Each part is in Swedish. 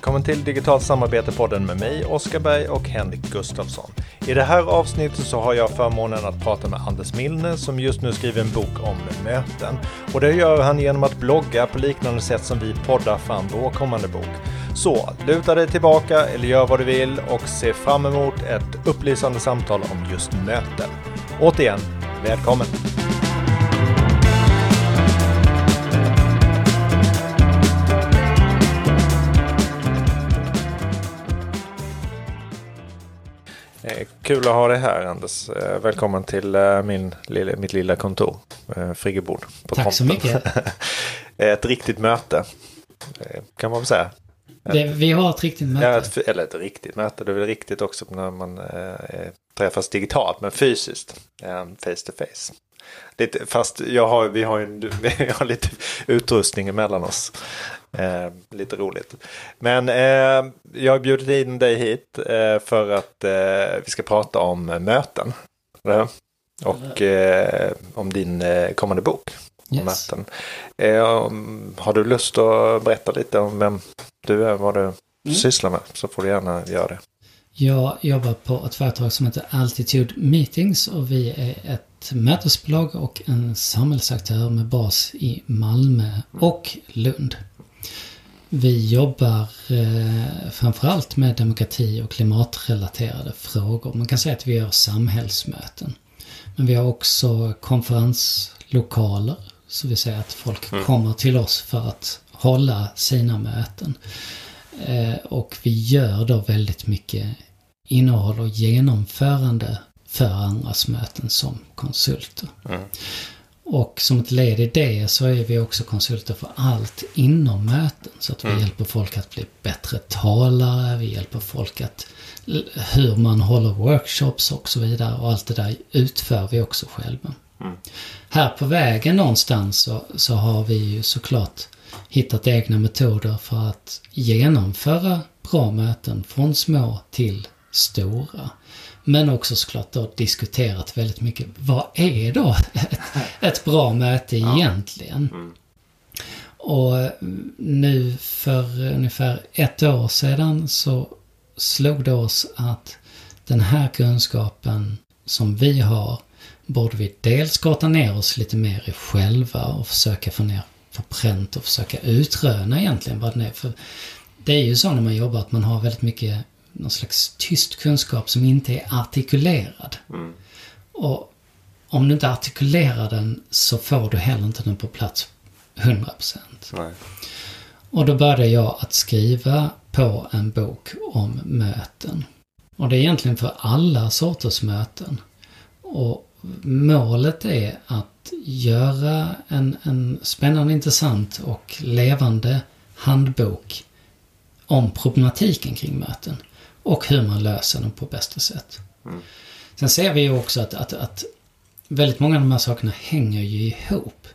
Välkommen till Digitalt samarbete-podden med mig, Oskar Berg och Henrik Gustafsson. I det här avsnittet så har jag förmånen att prata med Anders Milne som just nu skriver en bok om möten. Och det gör han genom att blogga på liknande sätt som vi poddar fram vår kommande bok. Så luta dig tillbaka eller gör vad du vill och se fram emot ett upplysande samtal om just möten. Återigen, välkommen! Kul att ha dig här Anders. Eh, välkommen till eh, min, mitt lilla kontor. Friggebod. På Tack så mycket. ett riktigt möte. Kan man väl säga. Det, vi har ett riktigt möte. Ja, ett, eller ett riktigt möte. Det är väl riktigt också när man eh, träffas digitalt. Men fysiskt. Eh, face to face. Lite, fast jag har, vi, har ju, vi har lite utrustning emellan oss. Eh, lite roligt. Men eh, jag har bjudit in dig hit eh, för att eh, vi ska prata om möten. Och eh, om din eh, kommande bok. Yes. Möten. har du lust att berätta lite om vem du är, vad du mm. sysslar med, så får du gärna göra det. Jag jobbar på ett företag som heter Altitude Meetings och vi är ett mötesbolag och en samhällsaktör med bas i Malmö och Lund. Vi jobbar eh, framförallt med demokrati och klimatrelaterade frågor. Man kan säga att vi gör samhällsmöten. Men vi har också konferenslokaler. Så vi säger att folk mm. kommer till oss för att hålla sina möten. Eh, och vi gör då väldigt mycket innehåll och genomförande för andras möten som konsulter. Mm. Och som ett led i det så är vi också konsulter för allt inom möten. Så att vi mm. hjälper folk att bli bättre talare, vi hjälper folk att hur man håller workshops och så vidare. Och allt det där utför vi också själva. Mm. Här på vägen någonstans så, så har vi ju såklart hittat egna metoder för att genomföra bra möten från små till stora. Men också såklart då diskuterat väldigt mycket, vad är då ett, ett bra möte egentligen? Mm. Och nu för ungefär ett år sedan så slog det oss att den här kunskapen som vi har borde vi dels grotta ner oss lite mer i själva och försöka få ner på pränt och försöka utröna egentligen vad den är. För det är ju så när man jobbar att man har väldigt mycket någon slags tyst kunskap som inte är artikulerad. Mm. Och om du inte artikulerar den så får du heller inte den på plats 100%. Nej. Och då började jag att skriva på en bok om möten. Och det är egentligen för alla sorters möten. Och målet är att göra en, en spännande, intressant och levande handbok om problematiken kring möten och hur man löser dem på bästa sätt. Mm. Sen ser vi ju också att, att, att väldigt många av de här sakerna hänger ju ihop.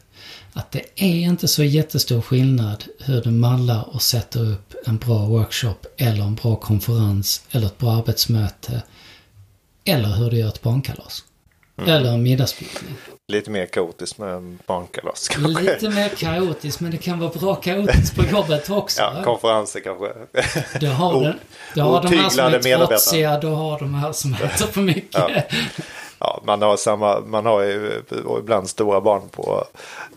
Att det är inte så jättestor skillnad hur du mallar och sätter upp en bra workshop eller en bra konferens eller ett bra arbetsmöte. Eller hur du gör ett barnkalas. Mm. Eller middagsbjudning. Lite mer kaotiskt med barnkalas kanske. Lite mer kaotiskt men det kan vara bra kaotiskt på jobbet också. ja, konferenser kanske. Du har, den, du har de här som är trotsiga, du har de här som äter för mycket. ja. ja. man har samma, man har ju ibland stora barn på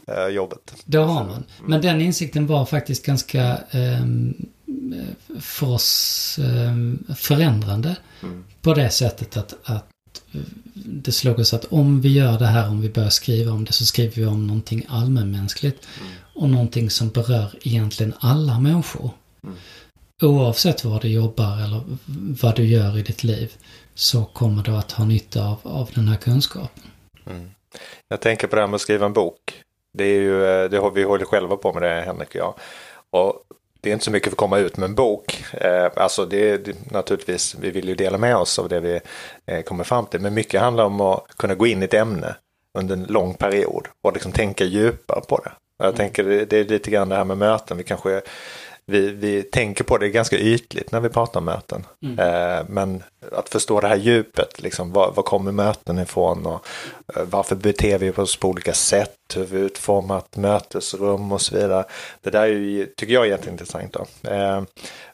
eh, jobbet. Det har man. Men den insikten var faktiskt ganska eh, för oss eh, förändrande. Mm. På det sättet att, att det slog oss att om vi gör det här, om vi börjar skriva om det, så skriver vi om någonting allmänmänskligt. Mm. Och någonting som berör egentligen alla människor. Mm. Oavsett var du jobbar eller vad du gör i ditt liv så kommer du att ha nytta av, av den här kunskapen. Mm. Jag tänker på det här med att skriva en bok. Det är ju, det har, vi håller själva på med det, Henrik och jag. Och det är inte så mycket för att komma ut med en bok. Eh, alltså det är naturligtvis, vi vill ju dela med oss av det vi eh, kommer fram till. Men mycket handlar om att kunna gå in i ett ämne under en lång period och liksom tänka djupare på det. Jag mm. tänker det är lite grann det här med möten. Vi kanske vi, vi tänker på det ganska ytligt när vi pratar om möten. Mm. Eh, men att förstå det här djupet, liksom, var, var kommer möten ifrån och eh, varför beter vi oss på olika sätt, hur vi utformat mötesrum och så vidare. Det där är ju, tycker jag är jätteintressant. Då. Eh,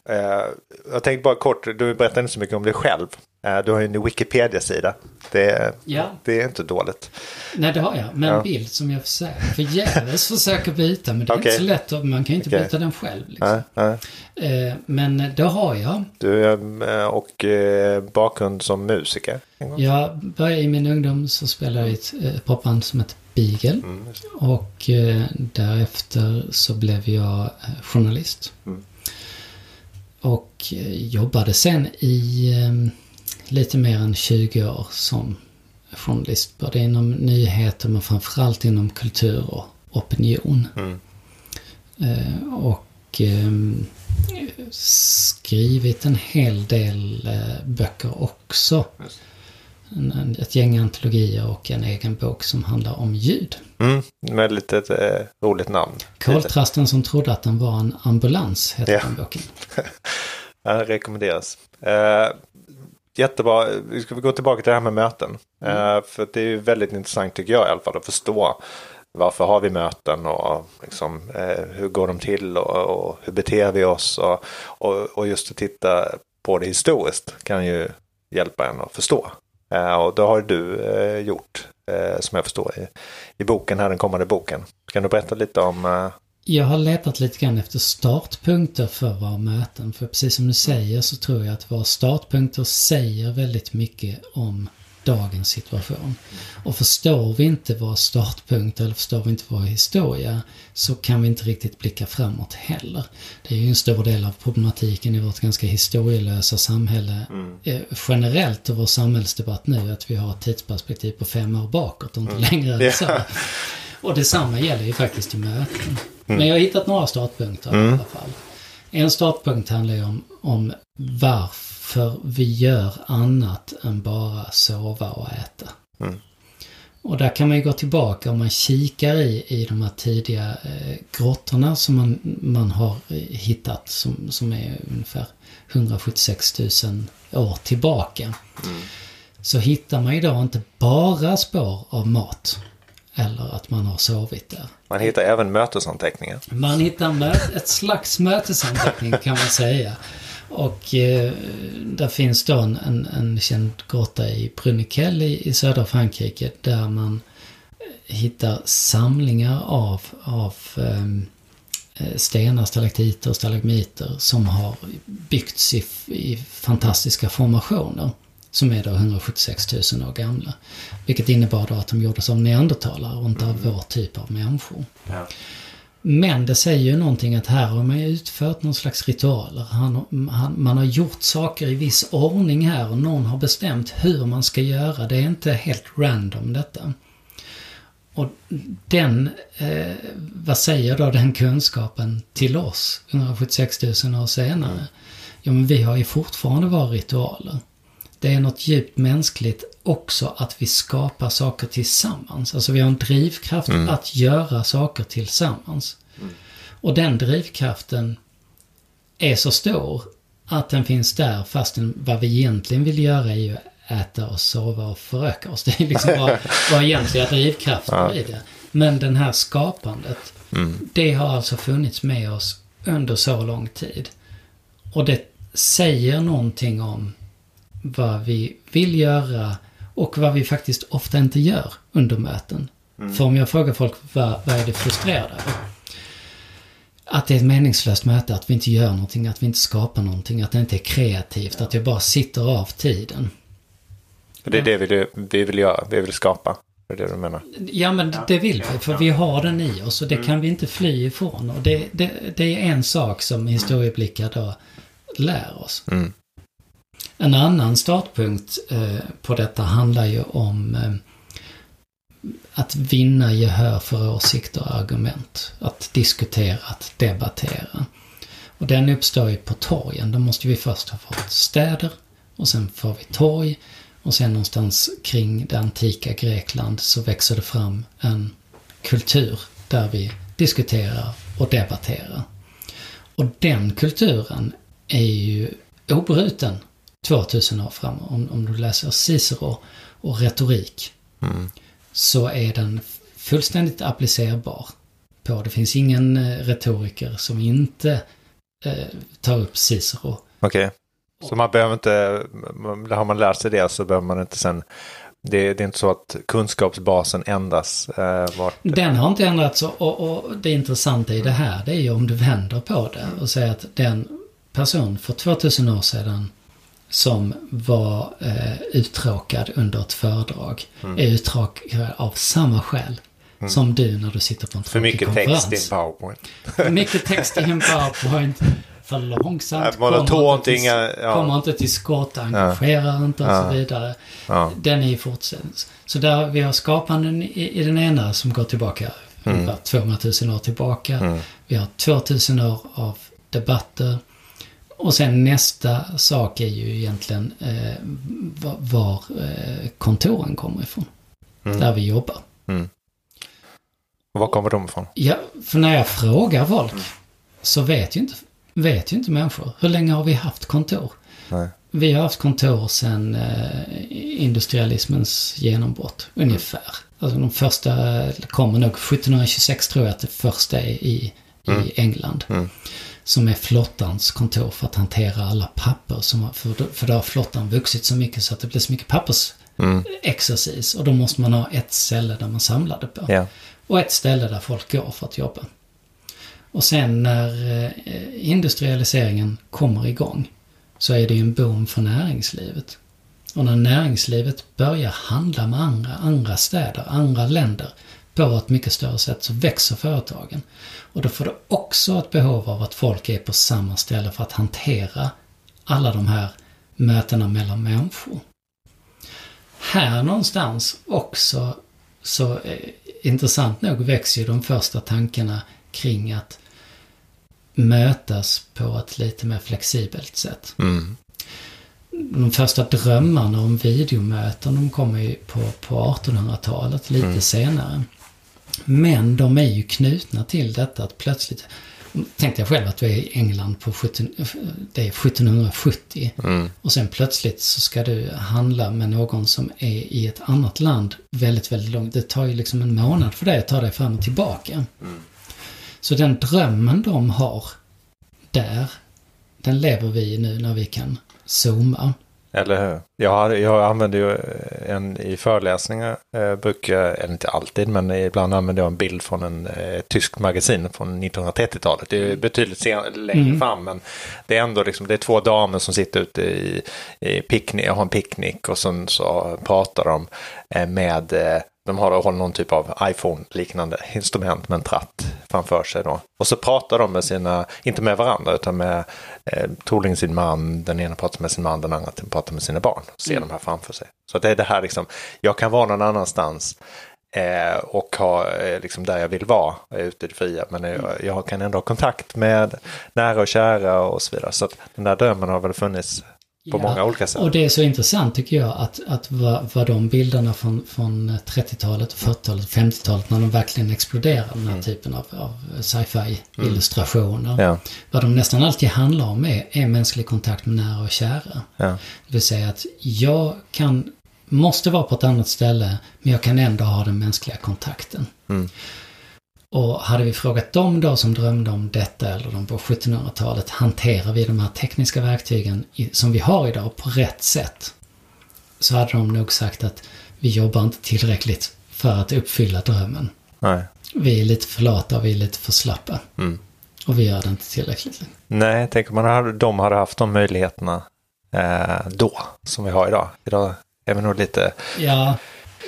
eh, jag tänkte bara kort, du berättar inte så mycket om dig själv. Eh, du har ju en Wikipedia-sida. Det, Ja. det är inte dåligt. Nej, det har jag. Med en Ja. bild som jag försöker, förgäves försöker byta. Men det är Okej. inte så lätt. Man kan inte Okej. byta den själv. Liksom. Nej, nej. Eh, men det har jag. Du eh, och bakgrund som musiker. Jag började i min ungdom så spelade jag i ett popband som heter Beagle. Mm. Och därefter så blev jag journalist. Mm. Och jobbade sen i lite mer än 20 år som journalist. Både inom nyheter men framförallt inom kultur och opinion. Mm. Eh, och eh, skrivit en hel del eh, böcker också. Just. En, en, ett gäng antologier och en egen bok som handlar om ljud. Mm, med lite eh, roligt namn. Koltrasten som trodde att den var en ambulans, heter Ja. den boken. Det rekommenderas. Jättebra. Vi ska gå tillbaka till det här med möten. Eh, för det är ju väldigt intressant tycker jag i alla fall att förstå varför har vi möten och liksom, eh, hur går de till och, och hur beter vi oss och, och, och just att titta på det historiskt kan ju hjälpa en att förstå. Eh, och det har du gjort som jag förstår i, i boken här, den kommande boken. Kan du berätta lite om Jag har letat lite grann efter startpunkter för våra möten. För precis som du säger så tror jag att våra startpunkter säger väldigt mycket om dagens situation. Och förstår vi inte våra startpunkter eller förstår vi inte vår historia så kan vi inte riktigt blicka framåt heller. Det är ju en stor del av problematiken i vårt ganska historielösa samhälle eh, generellt och vår samhällsdebatt nu att vi har ett tidsperspektiv på fem år bakåt och inte längre än så. Och detsamma gäller ju faktiskt i möten. Men jag har hittat några startpunkter i alla fall. En startpunkt handlar ju om, om varför vi gör annat än bara sova och äta. Mm. Och där kan man ju gå tillbaka om man kikar i, i de här tidiga eh, grottorna som man, man har eh, hittat som, som är ungefär 176 000 år tillbaka. Så hittar man idag inte bara spår av mat eller att man har sovit där. man hittar även mötesanteckningar. Man hittar mö- ett slags mötesanteckning kan man säga. Och eh, där finns då en, en, en känd grotta i Bruniquel i, i södra Frankrike där man eh, hittar samlingar av, av ehm, eh, stenar, stalaktiter och stalagmiter som har byggts i, i fantastiska formationer. Som är då 176 000 år gamla. Vilket innebar då att de gjordes av neandertalare och inte av vår typ av människor. Ja. Men det säger ju någonting att här har man ju utfört någon slags ritualer. Han, han, man har gjort saker i viss ordning här och någon har bestämt hur man ska göra. Det är inte helt random detta. Och den, eh, vad säger då den kunskapen till oss 176 000 år senare? Ja men vi har ju fortfarande våra ritualer. Det är något djupt mänskligt också att vi skapar saker tillsammans. Alltså vi har en drivkraft att göra saker tillsammans. Och den drivkraften är så stor att den finns där fastän vad vi egentligen vill göra är ju äta och sova och föröka oss. Det är liksom våra, våra egentliga drivkrafter i det. Men den här skapandet, det har alltså funnits med oss under så lång tid. Och det säger någonting om vad vi vill göra och vad vi faktiskt ofta inte gör under möten. För om jag frågar folk vad, vad är det frustrerade över? Att det är ett meningslöst möte, att vi inte gör någonting, att vi inte skapar någonting, att det inte är kreativt, att vi bara sitter av tiden. För det är det vi, vill- vi vill göra, vi vill skapa. Det är det du menar? Ja men det vill vi, för vi har den i oss och det kan vi inte fly ifrån. Och det, det, det är en sak som historieblickar då lär oss. Mm. En annan startpunkt eh, på detta handlar ju om eh, att vinna gehör för åsikter och argument. Att diskutera, att debattera. Och den uppstår ju på torgen. Då måste vi först ha fått städer och sen får vi torg. Och sen någonstans kring det antika Grekland så växer det fram en kultur där vi diskuterar och debatterar. Och den kulturen är ju obruten 2000 år fram. Om, om du läser Cicero och retorik Mm. så är den fullständigt applicerbar på. Det finns ingen eh, retoriker som inte eh, tar upp Cicero. Okej. Så man behöver inte, har man lärt sig det så behöver man inte sen, det, det är inte så att kunskapsbasen ändras. Eh, vart, Den har inte ändrats och, och, och det intressanta i det här det är ju om du vänder på det och säger att den person för 2000 år sedan som var eh, uttråkad under ett föredrag är uttråkad av samma skäl som du när du sitter på en för mycket konferens. text i en powerpoint. För mycket text i en powerpoint. För långsamt. Monotont, kommer inte till- ja. Kommer inte till skott, engagerar inte och Ja. så vidare. Ja. Den är i fortsättning. Så där vi har skapanden i, i den ena som går tillbaka Mm. ungefär 200 000 år tillbaka. Vi har 2000 år av debatter. Och sen nästa sak är ju egentligen eh, var, var eh, kontoren kommer ifrån. Mm. Där vi jobbar. Och var kommer de ifrån? Ja, för när jag frågar folk så vet ju inte, vet ju inte människor. Hur länge har vi haft kontor? Nej. Vi har haft kontor sedan eh, industrialismens genombrott, ungefär. Alltså de första kommer nog 1726 tror jag att det första är i, i England. Mm. Som är flottans kontor för att hantera alla papper. Som, har- för, då- för då har flottan vuxit så mycket så att det blir så mycket pappersexercis. Och då måste man ha ett ställe där man samlar det på. Ja. Och ett ställe där folk går för att jobba. Och sen när eh, industrialiseringen kommer igång så är det ju en boom för näringslivet. Och när näringslivet börjar handla med andra, andra städer, andra länder på ett mycket större sätt så växer företagen. Och då får du också ett behov av att folk är på samma ställe för att hantera alla de här mötena mellan människor. Här någonstans också så eh, intressant nog växer ju de första tankarna kring att mötas på ett lite mer flexibelt sätt. Mm. De första drömmarna om videomöten de kommer ju på, på 1800-talet, lite senare. Men de är ju knutna till detta att plötsligt Tänkte jag själv att du är i England på 17, det är 1770 Mm. och sen plötsligt så ska du handla med någon som är i ett annat land väldigt, väldigt långt. Det tar ju liksom en månad för dig att ta dig fram och tillbaka. Så den drömmen de har där, den lever vi i nu när vi kan zooma. Eller hur? Jag, har, jag använder ju en i föreläsningar, eh, brukar, eller inte alltid, men ibland använder jag en bild från en eh, tyskt magasin från 1930-talet. Det är betydligt sen, längre Mm. fram, men det är ändå liksom, det är två damer som sitter ute i, i picknick, har en picknick och sen så pratar de eh, med eh, de har håller någon typ av iPhone-liknande instrument med en tratt framför sig då. Och så pratar de med sina, inte med varandra, utan med eh, troligen sin man. Den ena pratar med sin man, den andra pratar med sina barn. Ser de här framför sig. Så det är det här liksom, jag kan vara någon annanstans eh, och ha eh, liksom där jag vill vara, ute i det fria. Men jag, jag kan ändå ha kontakt med nära och kära och så vidare. Så att den där drömmen har väl funnits på Ja, många olika sätt. Och det är så intressant tycker jag att, att vad, vad de bilderna från, från 30-talet, 40-talet, 50-talet när de verkligen exploderar den här typen av, av sci-fi illustrationer. Ja, Vad de nästan alltid handlar om är, är mänsklig kontakt med nära och kära. ja, Det vill säga att jag kan, måste vara på ett annat ställe men jag kan ändå ha den mänskliga kontakten. Mm. Och hade vi frågat dem då som drömde om detta eller de på 1700-talet, hanterar vi de här tekniska verktygen som vi har idag på rätt sätt? Så hade de nog sagt att vi jobbar inte tillräckligt för att uppfylla drömmen. nej. Vi är lite för lata och vi är lite för slappa. Mm. Och vi gör det inte tillräckligt. Nej, tänk om man hade, de hade haft de möjligheterna eh, då som vi har idag. Idag är vi nog lite, Ja,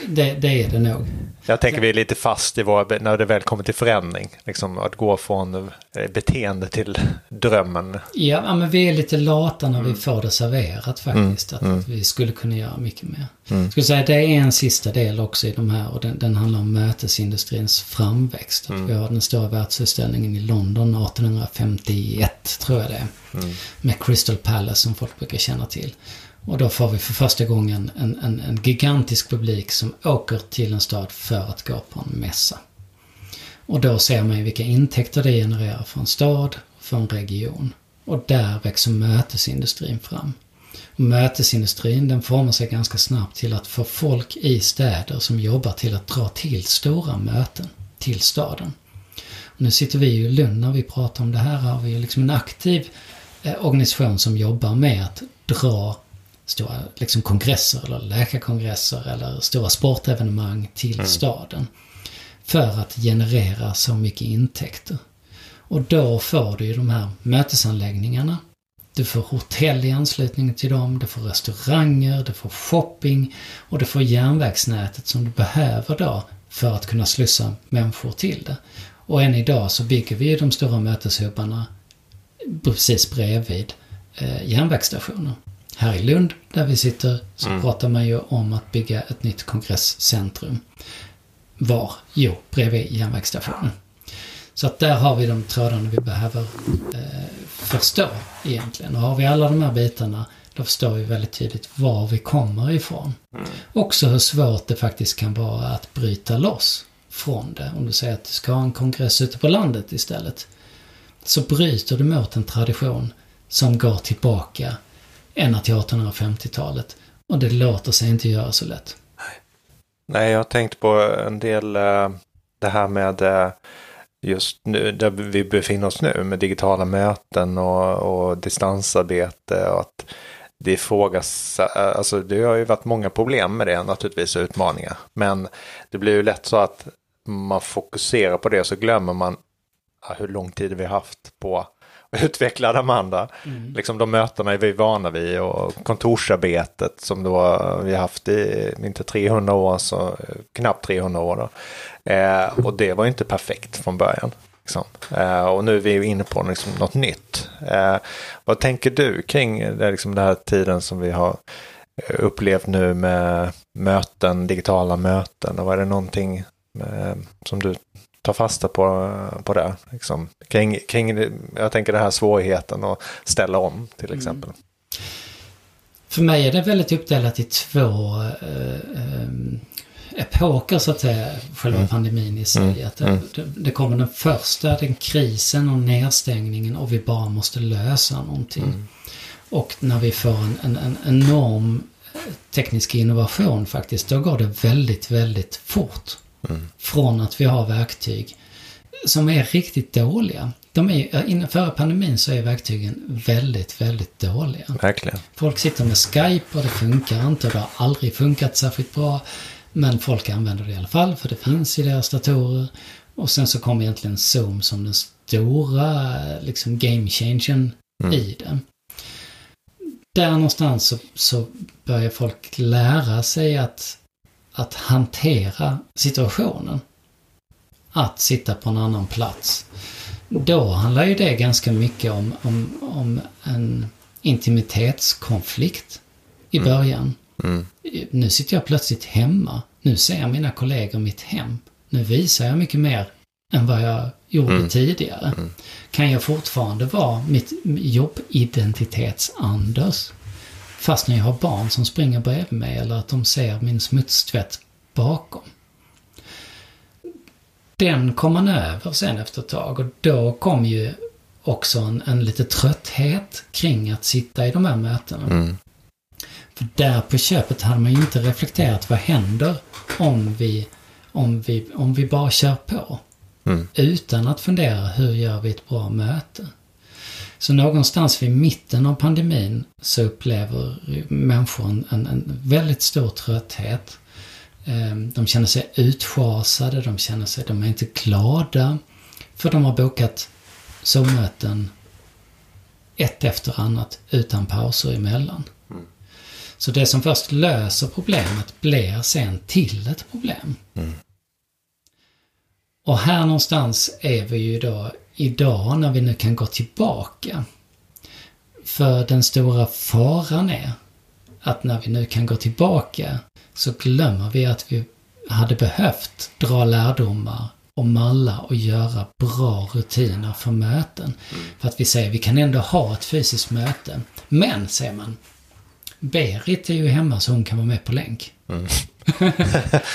det, det är det nog. jag tänker vi är lite fast i våra, när det väl kommer till förändring. Liksom att gå från eh, beteende till drömmen. Ja, men vi är lite lata när Mm. vi får det serverat faktiskt. Att, att vi skulle kunna göra mycket mer. Jag skulle säga det är en sista del också i de här och den, den handlar om mötesindustrins framväxt. Att Mm. Vi har den stora världsutställningen i London 1851 tror jag det är. Mm. Med Crystal Palace som folk brukar känna till. Och då får vi för första gången en, en, en gigantisk publik som åker till en stad för att gå på en mässa. Och då ser man ju vilka intäkter det genererar för en stad, för en region. Och där växer mötesindustrin fram. Och mötesindustrin den formar sig ganska snabbt till att få folk i städer som jobbar till att dra till stora möten till staden. Och nu sitter vi ju i Lund när vi pratar om det här. Har vi liksom en aktiv eh, organisation som jobbar med att dra stora liksom, kongresser eller läkarkongresser eller stora sportevenemang till mm. staden. För att generera så mycket intäkter. Och då får du ju de här mötesanläggningarna. Du får hotell i anslutning till dem, du får restauranger, du får shopping och du får järnvägsnätet som du behöver då för att kunna slussa människor till det. Och än idag så bygger vi ju de stora möteshubbarna precis bredvid eh, järnvägsstationer. Här i Lund, där vi sitter, så mm. pratar man ju om att bygga ett nytt kongresscentrum. Var? Jo, bredvid järnvägsstationen. Så att där har vi de trådarna vi behöver eh, förstå egentligen. Och har vi alla de här bitarna, då förstår vi väldigt tydligt var vi kommer ifrån. Mm. Också hur svårt det faktiskt kan vara att bryta loss från det. Om du säger att du ska ha en kongress ute på landet istället. Så bryter du mot en tradition som går tillbaka ända till 1850-talet. Och det låter sig inte göra så lätt. Nej, jag har tänkt på en del eh, det här med eh, just nu, där vi befinner oss nu med digitala möten och, och distansarbete och att det frågas, eh, alltså det har ju varit många problem med det naturligtvis, utmaningar. Men det blir ju lätt så att man fokuserar på det så glömmer man hur lång tid vi har haft på att utveckla de andra. Mm. Liksom de mötena är vi vana vid och kontorsarbetet som då vi har haft i, inte 300 år, så knappt 300 år. Då. Eh, och det var inte perfekt från början. Liksom. Eh, och nu är vi inne på liksom, något nytt. Eh, vad tänker du kring det, liksom, den här tiden som vi har upplevt nu med möten, digitala möten? Och var det någonting Eh, som du tar fasta på, på det? Liksom, kring, kring, jag tänker den här svårigheten att ställa om till mm. exempel. Mm. För mig är det väldigt uppdelat i två eh, eh, epoker så att säga, själva mm. pandemin i sig. Mm. Att det, mm. det, det, kommer den första, den krisen och nedstängningen och vi bara måste lösa någonting. Mm. Och när vi får en, en, en enorm teknisk innovation faktiskt, då går det väldigt, väldigt fort. Mm. Från att vi har verktyg som är riktigt dåliga. De är, före pandemin så är verktygen väldigt, väldigt dåliga. Verkligen. Folk sitter med Skype och det funkar inte och det har aldrig funkat särskilt bra. Men folk använder det i alla fall för det finns i deras datorer. Och sen så kommer egentligen Zoom som den stora liksom game changern mm. i det. Där någonstans så, så börjar folk lära sig att att hantera situationen. Att sitta på en annan plats. Då handlar ju det ganska mycket om, om, om en intimitetskonflikt i mm. början. Mm. Mm. Nu sitter jag plötsligt hemma. Nu ser mina kollegor mitt hem. Nu visar jag mycket mer än vad jag gjorde mm. tidigare. Mm. Kan jag fortfarande vara mitt jobbidentitets-Anders? Fast när jag har barn som springer bredvid mig eller att de ser min smutstvätt bakom. Den kom man över sen efter ett tag och då kom ju också en, en lite trötthet kring att sitta i de här mötena. Mm. För där på köpet hade man ju inte reflekterat vad händer om vi, om vi, om vi bara kör på. Mm. Utan att fundera hur gör vi ett bra möte. Så någonstans vid mitten av pandemin så upplever människor en, en, väldigt stor trötthet. Ehm, de känner sig utschasade, de känner sig, de är inte glada. För de har bokat Zoom-möten ett efter annat utan pauser emellan. Mm. Så det som först löser problemet blir sen till ett problem. Mm. Och här någonstans är vi ju då idag när vi nu kan gå tillbaka. För den stora faran är att när vi nu kan gå tillbaka så glömmer vi att vi hade behövt dra lärdomar och malla och göra bra rutiner för möten. Mm. För att vi säger vi kan ändå ha ett fysiskt möte. Men, säger man, Berit är ju hemma så hon kan vara med på länk. Mm.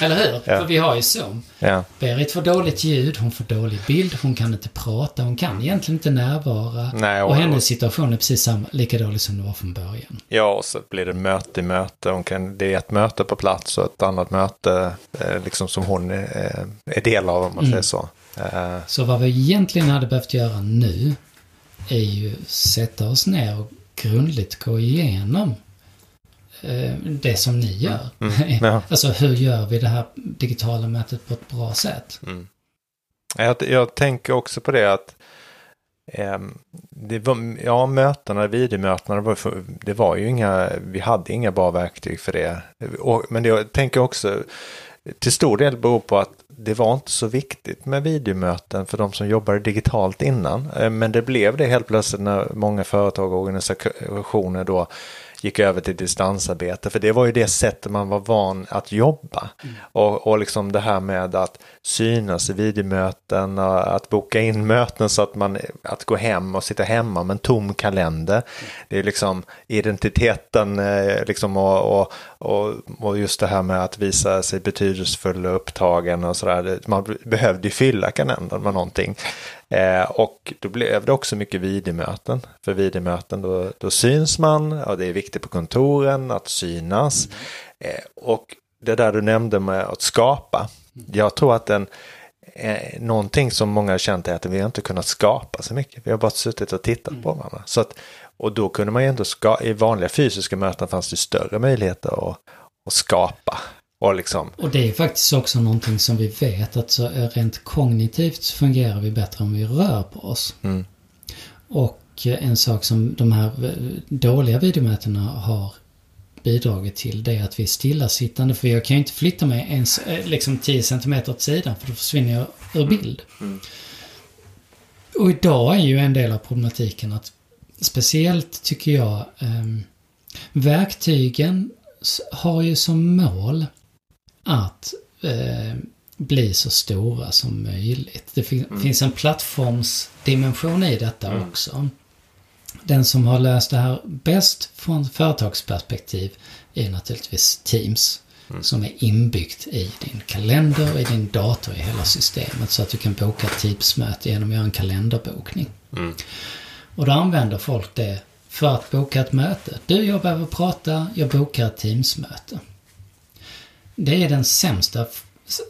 Eller hur? Ja. För vi har ju Zoom. Ja. Berit får dåligt ljud, hon får dålig bild, hon kan inte prata, hon kan egentligen inte närvara. Nej, och, och- hennes situation är precis samma, lika dålig som det var från början. ja, och så blir det möte i möte. Hon kan, det är ett möte på plats och ett annat möte eh, liksom som hon är, är del av om man Mm. säger så. Eh, Så vad vi egentligen hade behövt göra nu är ju sätta oss ner och grundligt gå igenom eh, det som ni gör. Mm. Ja. alltså hur gör vi det här digitala mötet på ett bra sätt? Mm. Jag, jag tänker också på det att ehm, det var, ja, mötena, videomötena, var, det var ju inga, vi hade inga bra verktyg för det. Och, men det, jag tänker också, till stor del beror på att det var inte så viktigt med videomöten för de som jobbade digitalt innan. Eh, Men det blev det helt plötsligt när många företag och organisationer då gick över till distansarbete. För det var ju det sättet man var van att jobba. Och, och liksom det här med att synas i videomöten, och att boka in möten så att man, att gå hem och sitta hemma med en tom kalender. Det är liksom identiteten eh, liksom och, och, och, och just det här med att visa sig betydelsefull och upptagen och sådär. Man behövde ju fylla kalendern med någonting. Eh, och då blev det också mycket videomöten. För videomöten då, då syns man och det är viktigt på kontoren att synas. Eh, och det där du nämnde med att skapa. Jag tror att den, eh, någonting som många har känt är att vi har inte kunnat skapa så mycket. Vi har bara suttit och tittat på varandra. Så att, och då kunde man ju ändå, ska, i vanliga fysiska möten fanns det större möjligheter att, att skapa. Och liksom, Och det är faktiskt också någonting som vi vet att så rent kognitivt så fungerar vi bättre om vi rör på oss. Mm. Och eh, en sak som de här eh, dåliga videomötena har bidragit till det är att vi är stillasittande för jag kan ju inte flytta mig ens eh, liksom 10 cm åt sidan för då försvinner jag ur bild. Och idag är ju en del av problematiken att speciellt tycker jag eh, verktygen har ju som mål att eh, bli så stora som möjligt. Det fin- finns en plattformsdimension i detta också. Den som har löst det här bäst från företagsperspektiv är naturligtvis Teams. Som är inbyggt i din kalender, i din dator, i hela systemet. Så att du kan boka Teams-möte genom att göra en kalenderbokning. Och då använder folk det för att boka ett möte. Du, jag behöver prata, jag bokar ett Teams-möte. Det är den sämsta,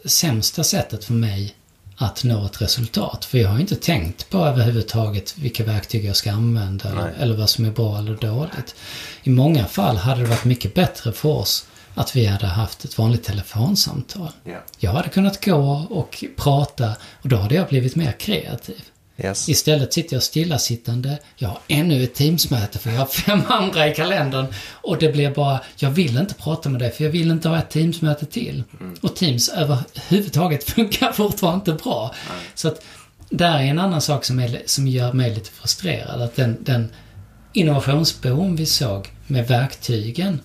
sämsta sättet för mig att nå ett resultat. För jag har inte tänkt på överhuvudtaget vilka verktyg jag ska använda eller, eller vad som är bra eller dåligt. I många fall hade det varit mycket bättre för oss att vi hade haft ett vanligt telefonsamtal. Jag hade kunnat gå och prata och då hade jag blivit mer kreativ. Yes. Istället sitter jag stillasittande. Jag har ännu ett Teamsmöte för jag har fem andra i kalendern. Och det blir bara, jag vill inte prata med dig för jag vill inte ha ett Teamsmöte till. Och Teams överhuvudtaget funkar fortfarande inte bra. Så att där är en annan sak som, är, som gör mig lite frustrerad. Att den, den innovationsboom vi såg med verktygen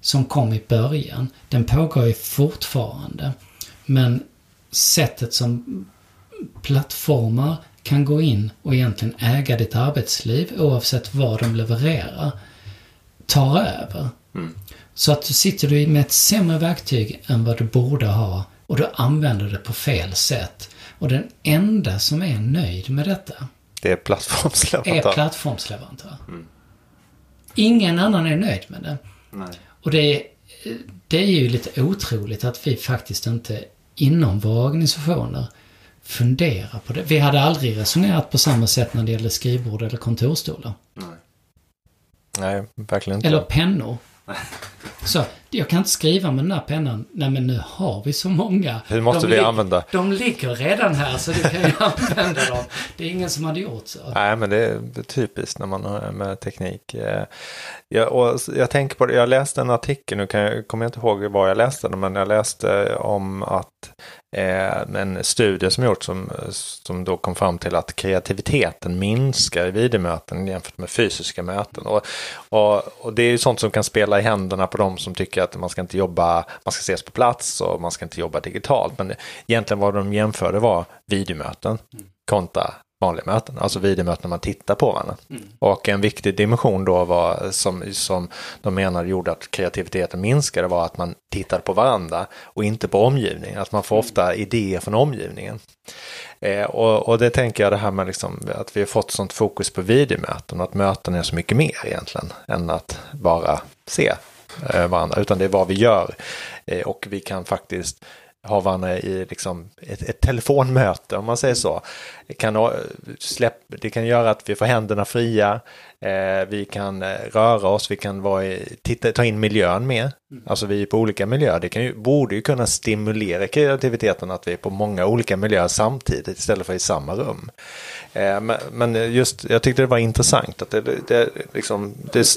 som kom i början, den pågår ju fortfarande. Men sättet som plattformar kan gå in och egentligen äga ditt arbetsliv oavsett vad de levererar, tar över. Så att sitter du med ett sämre verktyg än vad du borde ha och du använder det på fel sätt. Och den enda som är nöjd med detta Det är är plattformsleverantör. plattformsleverantör. Ingen annan är nöjd med det. Nej. Och det är, det är ju lite otroligt att vi faktiskt inte inom våra organisationer funderar på det. Vi hade aldrig resonerat på samma sätt när det gäller skrivbord eller kontorstolar. Nej, verkligen inte. Eller pennor. Så, jag kan inte skriva med den här pennan. Nej men nu har vi så många. Hur måste De vi använda? De ligger redan här så du kan ju använda dem. Det är ingen som hade gjort så. Nej, men det är typiskt när man har med teknik. Eh, Jag, och jag tänker på det, jag läste en artikel, nu kan jag, kommer jag inte ihåg var jag läste den, men jag läste om att en studie som gjorts som, som då kom fram till att kreativiteten minskar i videomöten jämfört med fysiska möten. Och, och, och det är ju sånt som kan spela i händerna på de som tycker att man ska inte jobba, man ska ses på plats och man ska inte jobba digitalt. Men egentligen vad de jämförde var videomöten kontra vanliga möten, alltså videomöten när man tittar på varandra. Mm. Och en viktig dimension då var som, som de menade gjorde att kreativiteten minskade var att man tittade på varandra och inte på omgivningen, att man får mm. ofta idéer från omgivningen. Eh, och, och, det tänker jag det här med liksom, att vi har fått sånt fokus på videomöten och att möten är så mycket mer egentligen än att bara se eh, varandra, utan det är vad vi gör. Eh, och vi kan faktiskt ha varandra i liksom ett, ett telefonmöte om man säger så. Det kan, eh, släpp, det kan göra att vi får händerna fria, vi kan eh, röra oss, vi kan vara i, titta, ta in miljön med. Mm. Alltså vi är på olika miljöer, det kan ju, borde ju kunna stimulera kreativiteten att vi är på många olika miljöer samtidigt istället för i samma rum. Eh, men, men, just, jag tyckte det var intressant att det, det liksom... Det...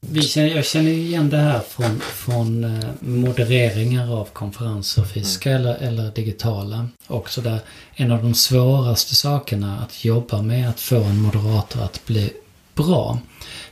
Vi känner, jag känner igen det här från, från eh, modereringar av konferenser, fysiska mm. eller, eller digitala. Också där en av de svåraste sakerna att jobba med att få en moderator att bli bra.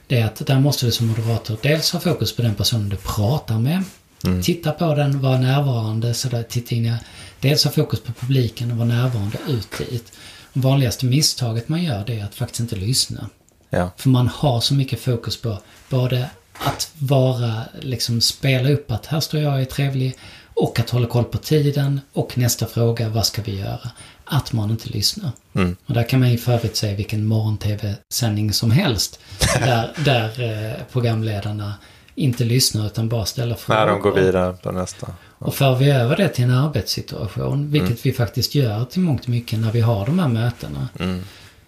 Det är att där måste du som moderator dels ha fokus på den personen du pratar med. Mm. Titta på den, vara närvarande, så där, titta in dels ha fokus på publiken och vara närvarande ut dit. Vanligaste misstaget man gör det är att faktiskt inte lyssna. Ja. För man har så mycket fokus på både att vara, liksom spela upp att här står jag, är trevlig och att hålla koll på tiden och nästa fråga, vad ska vi göra? Att man inte lyssnar. Mm. Och där kan man ju för övrigt säga vilken morgon-tv-sändning som helst. där, där eh, programledarna inte lyssnar utan bara ställer frågor. När de går vidare på nästa. Ja. Och för vi över det till en arbetssituation, vilket mm. vi faktiskt gör till mångt och mycket när vi har de här mötena. Mm.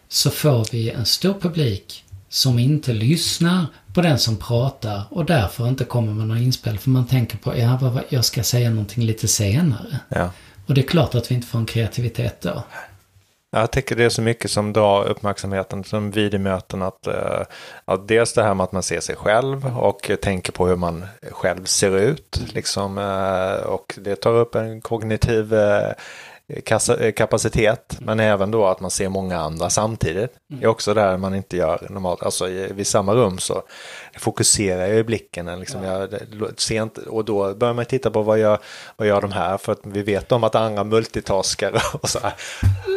Så får vi en stor publik som inte lyssnar på den som pratar och därför inte kommer med några inspel. För man tänker på, ja, jag ska säga någonting lite senare. Ja. Och det är klart att vi inte får en kreativitet då. Jag tycker det är så mycket som drar uppmärksamheten som videomöten. Att, uh, att dels det här med att man ser sig själv och tänker på hur man själv ser ut. Liksom, uh, och det tar upp en kognitiv uh, kapacitet. Men även då att man ser många andra samtidigt. Det är också där man inte gör normalt. Alltså i, vid samma rum så fokuserar jag i blicken. Liksom jag ser inte, och då börjar man titta på vad gör, vad gör de här. För att vi vet om att andra multitaskar och så här.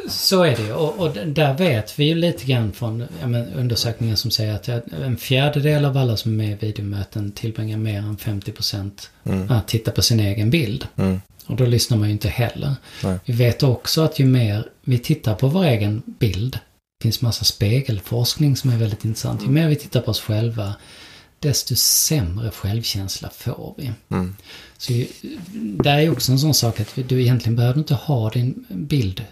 Så är det och, och där vet vi ju lite grann från ja, men, undersökningar som säger att en fjärdedel av alla som är med i videomöten tillbringar mer än 50 procent mm. att titta på sin egen bild. Mm. Och då lyssnar man ju inte heller. Nej. Vi vet också att ju mer vi tittar på vår egen bild, det finns massa spegelforskning som är väldigt intressant. Ju mm. mer vi tittar på oss själva, desto sämre självkänsla får vi. Mm. Så det är också en sån sak att du egentligen behöver inte ha din bild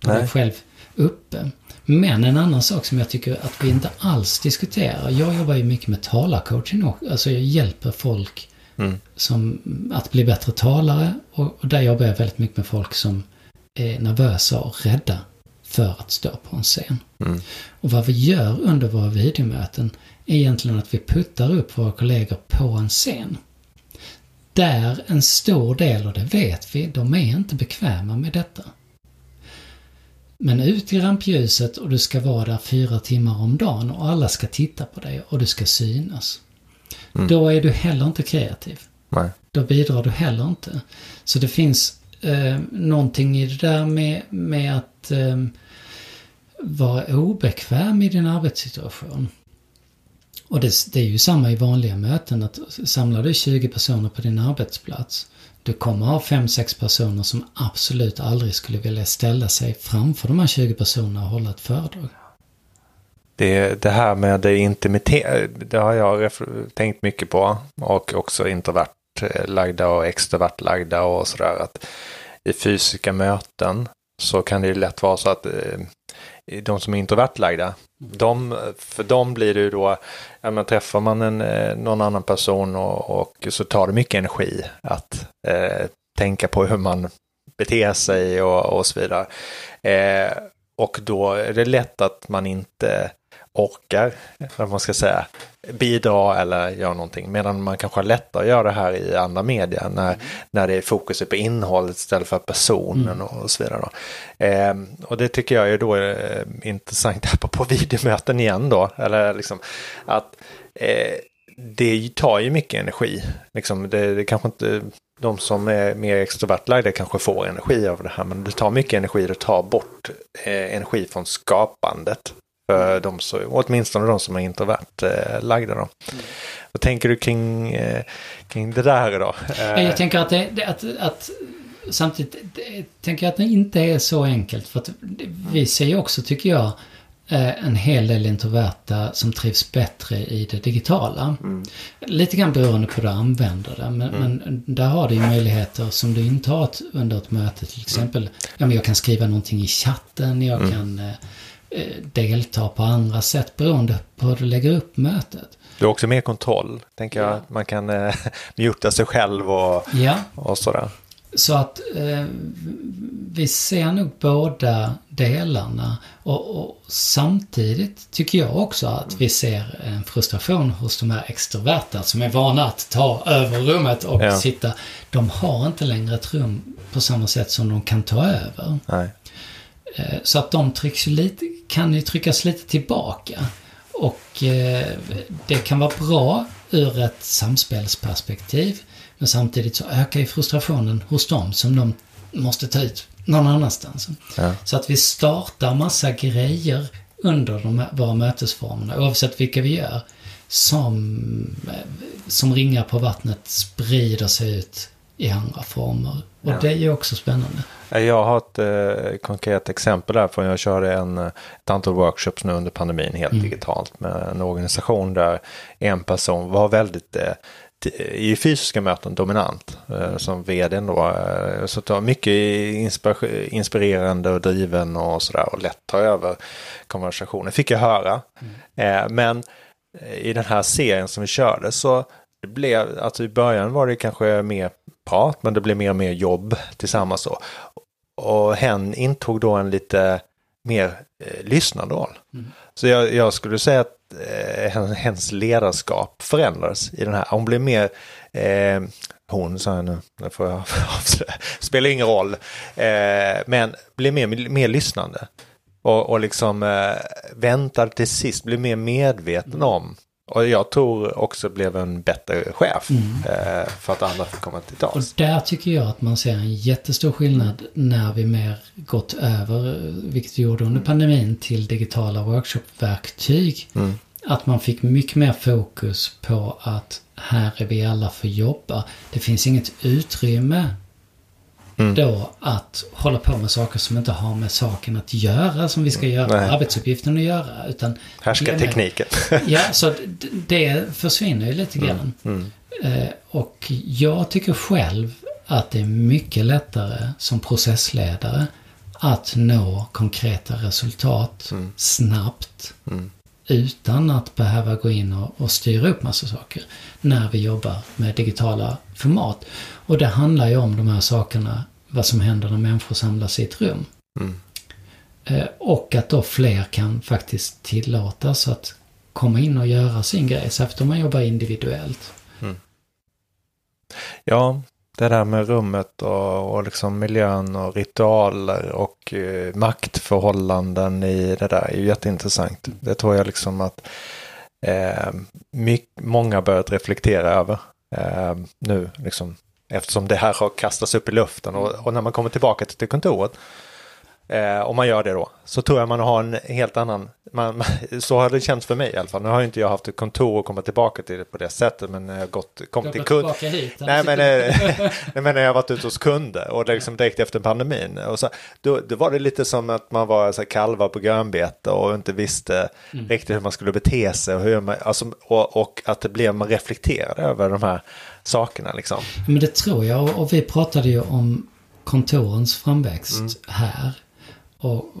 på dig själv uppe. Men en annan sak som jag tycker att vi inte alls diskuterar. Jag jobbar ju mycket med talarcoaching och alltså jag hjälper folk Mm. Som att bli bättre talare och, och där jobbar jag väldigt mycket med folk som är nervösa och rädda för att stå på en scen. Mm. Och vad vi gör under våra videomöten är egentligen att vi puttar upp våra kollegor på en scen. Där en stor del, och det vet vi, de är inte bekväma med detta. Men ut i rampljuset och du ska vara där fyra timmar om dagen och alla ska titta på dig och du ska synas. Mm. Då är du heller inte kreativ. Nej. Då bidrar du heller inte. Så det finns eh, någonting i det där med, med att eh, vara obekväm i din arbetssituation. Och det, det, är ju samma i vanliga möten att samlar du 20 personer på din arbetsplats du kommer ha 5-6 personer som absolut aldrig skulle vilja ställa sig framför de här 20 personerna och hålla ett föredrag det, det här med det intimitet, det har jag tänkt mycket på. Och också introvert lagda och extrovert lagda och sådär. Att I fysiska möten så kan det ju lätt vara så att eh, de som är introvert lagda, de, för dem blir det ju då, ja men träffar man en, eh, någon annan person och, och så tar det mycket energi att eh, tänka på hur man beter sig och, och så vidare. Eh, och då är det lätt att man inte orkar, vad man ska säga, bidra eller göra någonting. Medan man kanske har lättare att göra det här i andra medier när, mm. när det är fokus på innehållet istället för personen mm. och så vidare. Eh, och det tycker jag är då eh, intressant på videomöten igen då. Eller liksom att eh, det tar ju mycket energi. Liksom det, det kanske inte de som är mer extrovert lagda kanske får energi av det här. Men det tar mycket energi, det tar bort eh, energi från skapandet. För de som, åtminstone de som är introvert eh, lagda. Då. Mm. Vad tänker du kring, eh, kring det där då? Eh, jag tänker att, det, att, att samtidigt det, tänker jag att det inte är så enkelt. För att vi ser ju också, tycker jag, eh, en hel del introverta som trivs bättre i det digitala. Mm. Lite grann beroende på hur du använder det. Men, mm. men, där har du ju möjligheter som du inte har under ett möte. Till exempel, ja, men jag kan skriva någonting i chatten, jag mm. kan eh, eh, delta på andra sätt beroende på hur du lägger upp mötet. Du har också mer kontroll, tänker jag. Man kan eh, muta sig själv och, ja. och sådär. Så att eh, vi ser nog båda delarna. Och, och, samtidigt tycker jag också att vi ser en frustration hos de här extroverta som är vana att ta över rummet och ja. sitta. De har inte längre ett rum på samma sätt som de kan ta över. Nej. Eh, så att de trycks lite, kan ju tryckas lite tillbaka. Och eh, det kan vara bra ur ett samspelsperspektiv. Men samtidigt så ökar ju frustrationen hos dem som de måste ta ut någon annanstans. Ja. Så att vi startar massa grejer under de här, våra mötesformerna, oavsett vilka vi gör, som, som ringar på vattnet sprider sig ut i andra former. Och ja. det är ju också spännande. Jag har ett eh, konkret exempel där, för jag körde en, ett antal workshops nu under pandemin helt mm. digitalt med en organisation där en person var väldigt eh, i fysiska möten dominant eh, som vd då. Eh, så det var mycket inspirerande och driven och sådär och lätt ta över konversationen. fick jag höra. Mm. Eh, men i den här serien som vi körde så det blev, alltså i början var det kanske mer prat men det blev mer och mer jobb tillsammans då. Och hen intog då en lite mer eh, lyssnande roll. Mm. Så jag, jag, skulle säga att eh, hennes ledarskap förändrades i den här. Hon blev mer, eh, hon sa jag nu, det får jag spelar ingen roll, eh, men blev mer, mer lyssnande. Och, och liksom eh, väntade till sist, blev mer medveten om och jag tror också blev en bättre chef mm. eh, för att andra fick komma till tals. Och där tycker jag att man ser en jättestor skillnad när vi mer gått över, vilket vi gjorde under pandemin, till digitala workshopverktyg. Mm. Att man fick mycket mer fokus på att här är vi alla för att jobba. Det finns inget utrymme mm. då att hålla på med saker som inte har med saken att göra, som vi ska göra, Nej. arbetsuppgiften att göra. Utan Härska tekniken. ja, så det försvinner ju lite mm. grann. Mm. Mm. Och jag tycker själv att det är mycket lättare som processledare att nå konkreta resultat mm. snabbt. Mm. Utan att behöva gå in och, och styra upp massa saker. När vi jobbar med digitala format. Och det handlar ju om de här sakerna, vad som händer när människor samlas i ett rum. Mm. Eh, och att då fler kan faktiskt tillåtas att komma in och göra sin grej, särskilt om man jobbar individuellt. Mm. Ja, det där med rummet och, och liksom miljön och ritualer och eh, maktförhållanden i det där är ju jätteintressant. Det tror jag liksom att eh, mycket, många börjat reflektera över eh, nu. Liksom Eftersom det här har kastats upp i luften och, och när man kommer tillbaka till kontoret Eh, om man gör det då, så tror jag man har en helt annan, man, så har det känts för mig i alla fall. Nu har inte jag haft ett kontor och komma tillbaka till det på det sättet, men jag har gått, kommit till kund. Hit, nej, men, eh, nej, men när jag har varit ute hos kunder och det liksom direkt efter pandemin. Och så, då, då var det lite som att man var så här, kalvar på grönbete och inte visste mm. riktigt hur man skulle bete sig och, hur man, alltså, och, och att det blev, man reflekterade över de här sakerna liksom. Men det tror jag, och vi pratade ju om kontorens framväxt mm. här. Och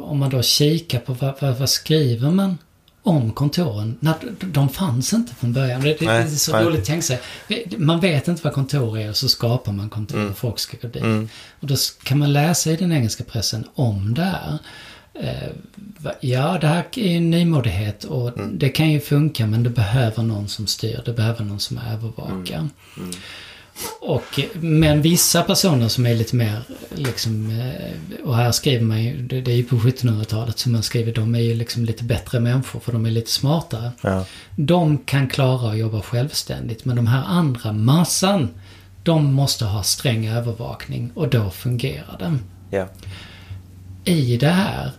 om man då kikar på vad, vad, vad skriver man om kontoren? Nej, de fanns inte från början. Det, det, nej, det är så nej. roligt att tänka sig. Man vet inte vad kontor är och så skapar man kontor mm. och folk ska gå dit. Mm. Och då kan man läsa i den engelska pressen om det här. Eh, ja, det här är en nymodighet och mm. det kan ju funka men det behöver någon som styr. Det behöver någon som övervakar. Mm. mm. Och, men vissa personer som är lite mer liksom, eh, och här skriver man ju, det, är ju på 1700-talet som man skriver, de är ju liksom lite bättre människor för de är lite smartare. Ja. De kan klara att jobba självständigt, men de här andra massan, De måste ha sträng övervakning och då fungerar den. Ja. I det här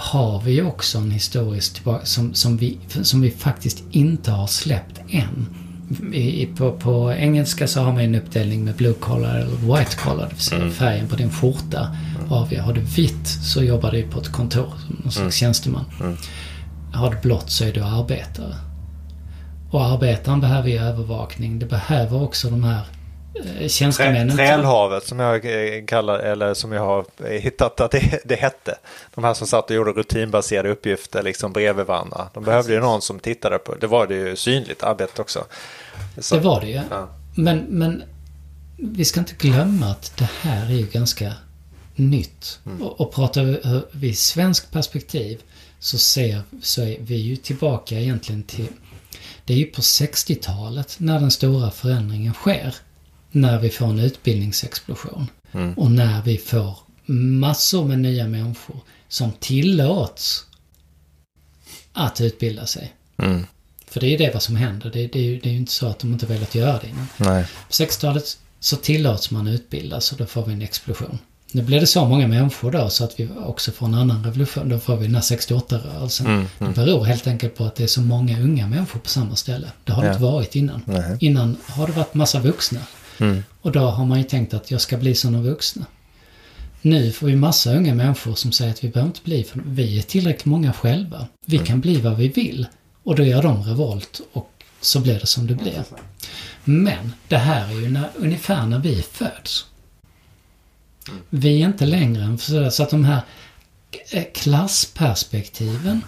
har vi också en historisk tillbaka som, som, vi, som vi faktiskt inte har släppt än. I, på, på engelska så har man en uppdelning med blue collar eller white collar, det vill säga Mm. färgen på din skjorta. Har, vi, har du vitt så jobbar du på ett kontor som någon slags tjänsteman. Mm. Har du blått så är du arbetare. Och arbetaren behöver ju övervakning. Det behöver också de här tjänstemännen. Trä, trälhavet som jag eh, kallar, eller som jag har eh, hittat att det, det hette. De här som satt och gjorde rutinbaserade uppgifter liksom bredvid varandra. De behövde ju någon som tittade på. Det var det ju synligt arbete också. Så, Det var det ju. Ja. Men, men vi ska inte glömma att det här är ju ganska nytt. Och, och pratar vi, vi svensk perspektiv så ser så är vi ju tillbaka egentligen till det är ju på 60-talet när den stora förändringen sker. När vi får en utbildningsexplosion. Mm. Och när vi får massor med nya människor som tillåts att utbilda sig. Mm. För det är ju det vad som händer. Det, det, är ju, det är ju inte så att de inte velat göra det innan. Nej. På 60-talet så tillåts man utbildas och då får vi en explosion. Nu blir det så många människor då så att vi också får en annan revolution. Då får vi den här 68-rörelsen. Mm, Det beror helt enkelt på att det är så många unga människor på samma ställe. Det har det Ja. inte varit innan. Nej. Innan har det varit massa vuxna. Mm. Och då har man ju tänkt att jag ska bli som de vuxna. Nu får vi massa unga människor som säger att vi behöver inte bli, för vi är tillräckligt många själva. Vi kan bli vad vi vill. Och då gör de revolt och så blir det som det blir. Men det här är ju när, ungefär när vi föds. Vi är inte längre än så så att de här eh, klassperspektiven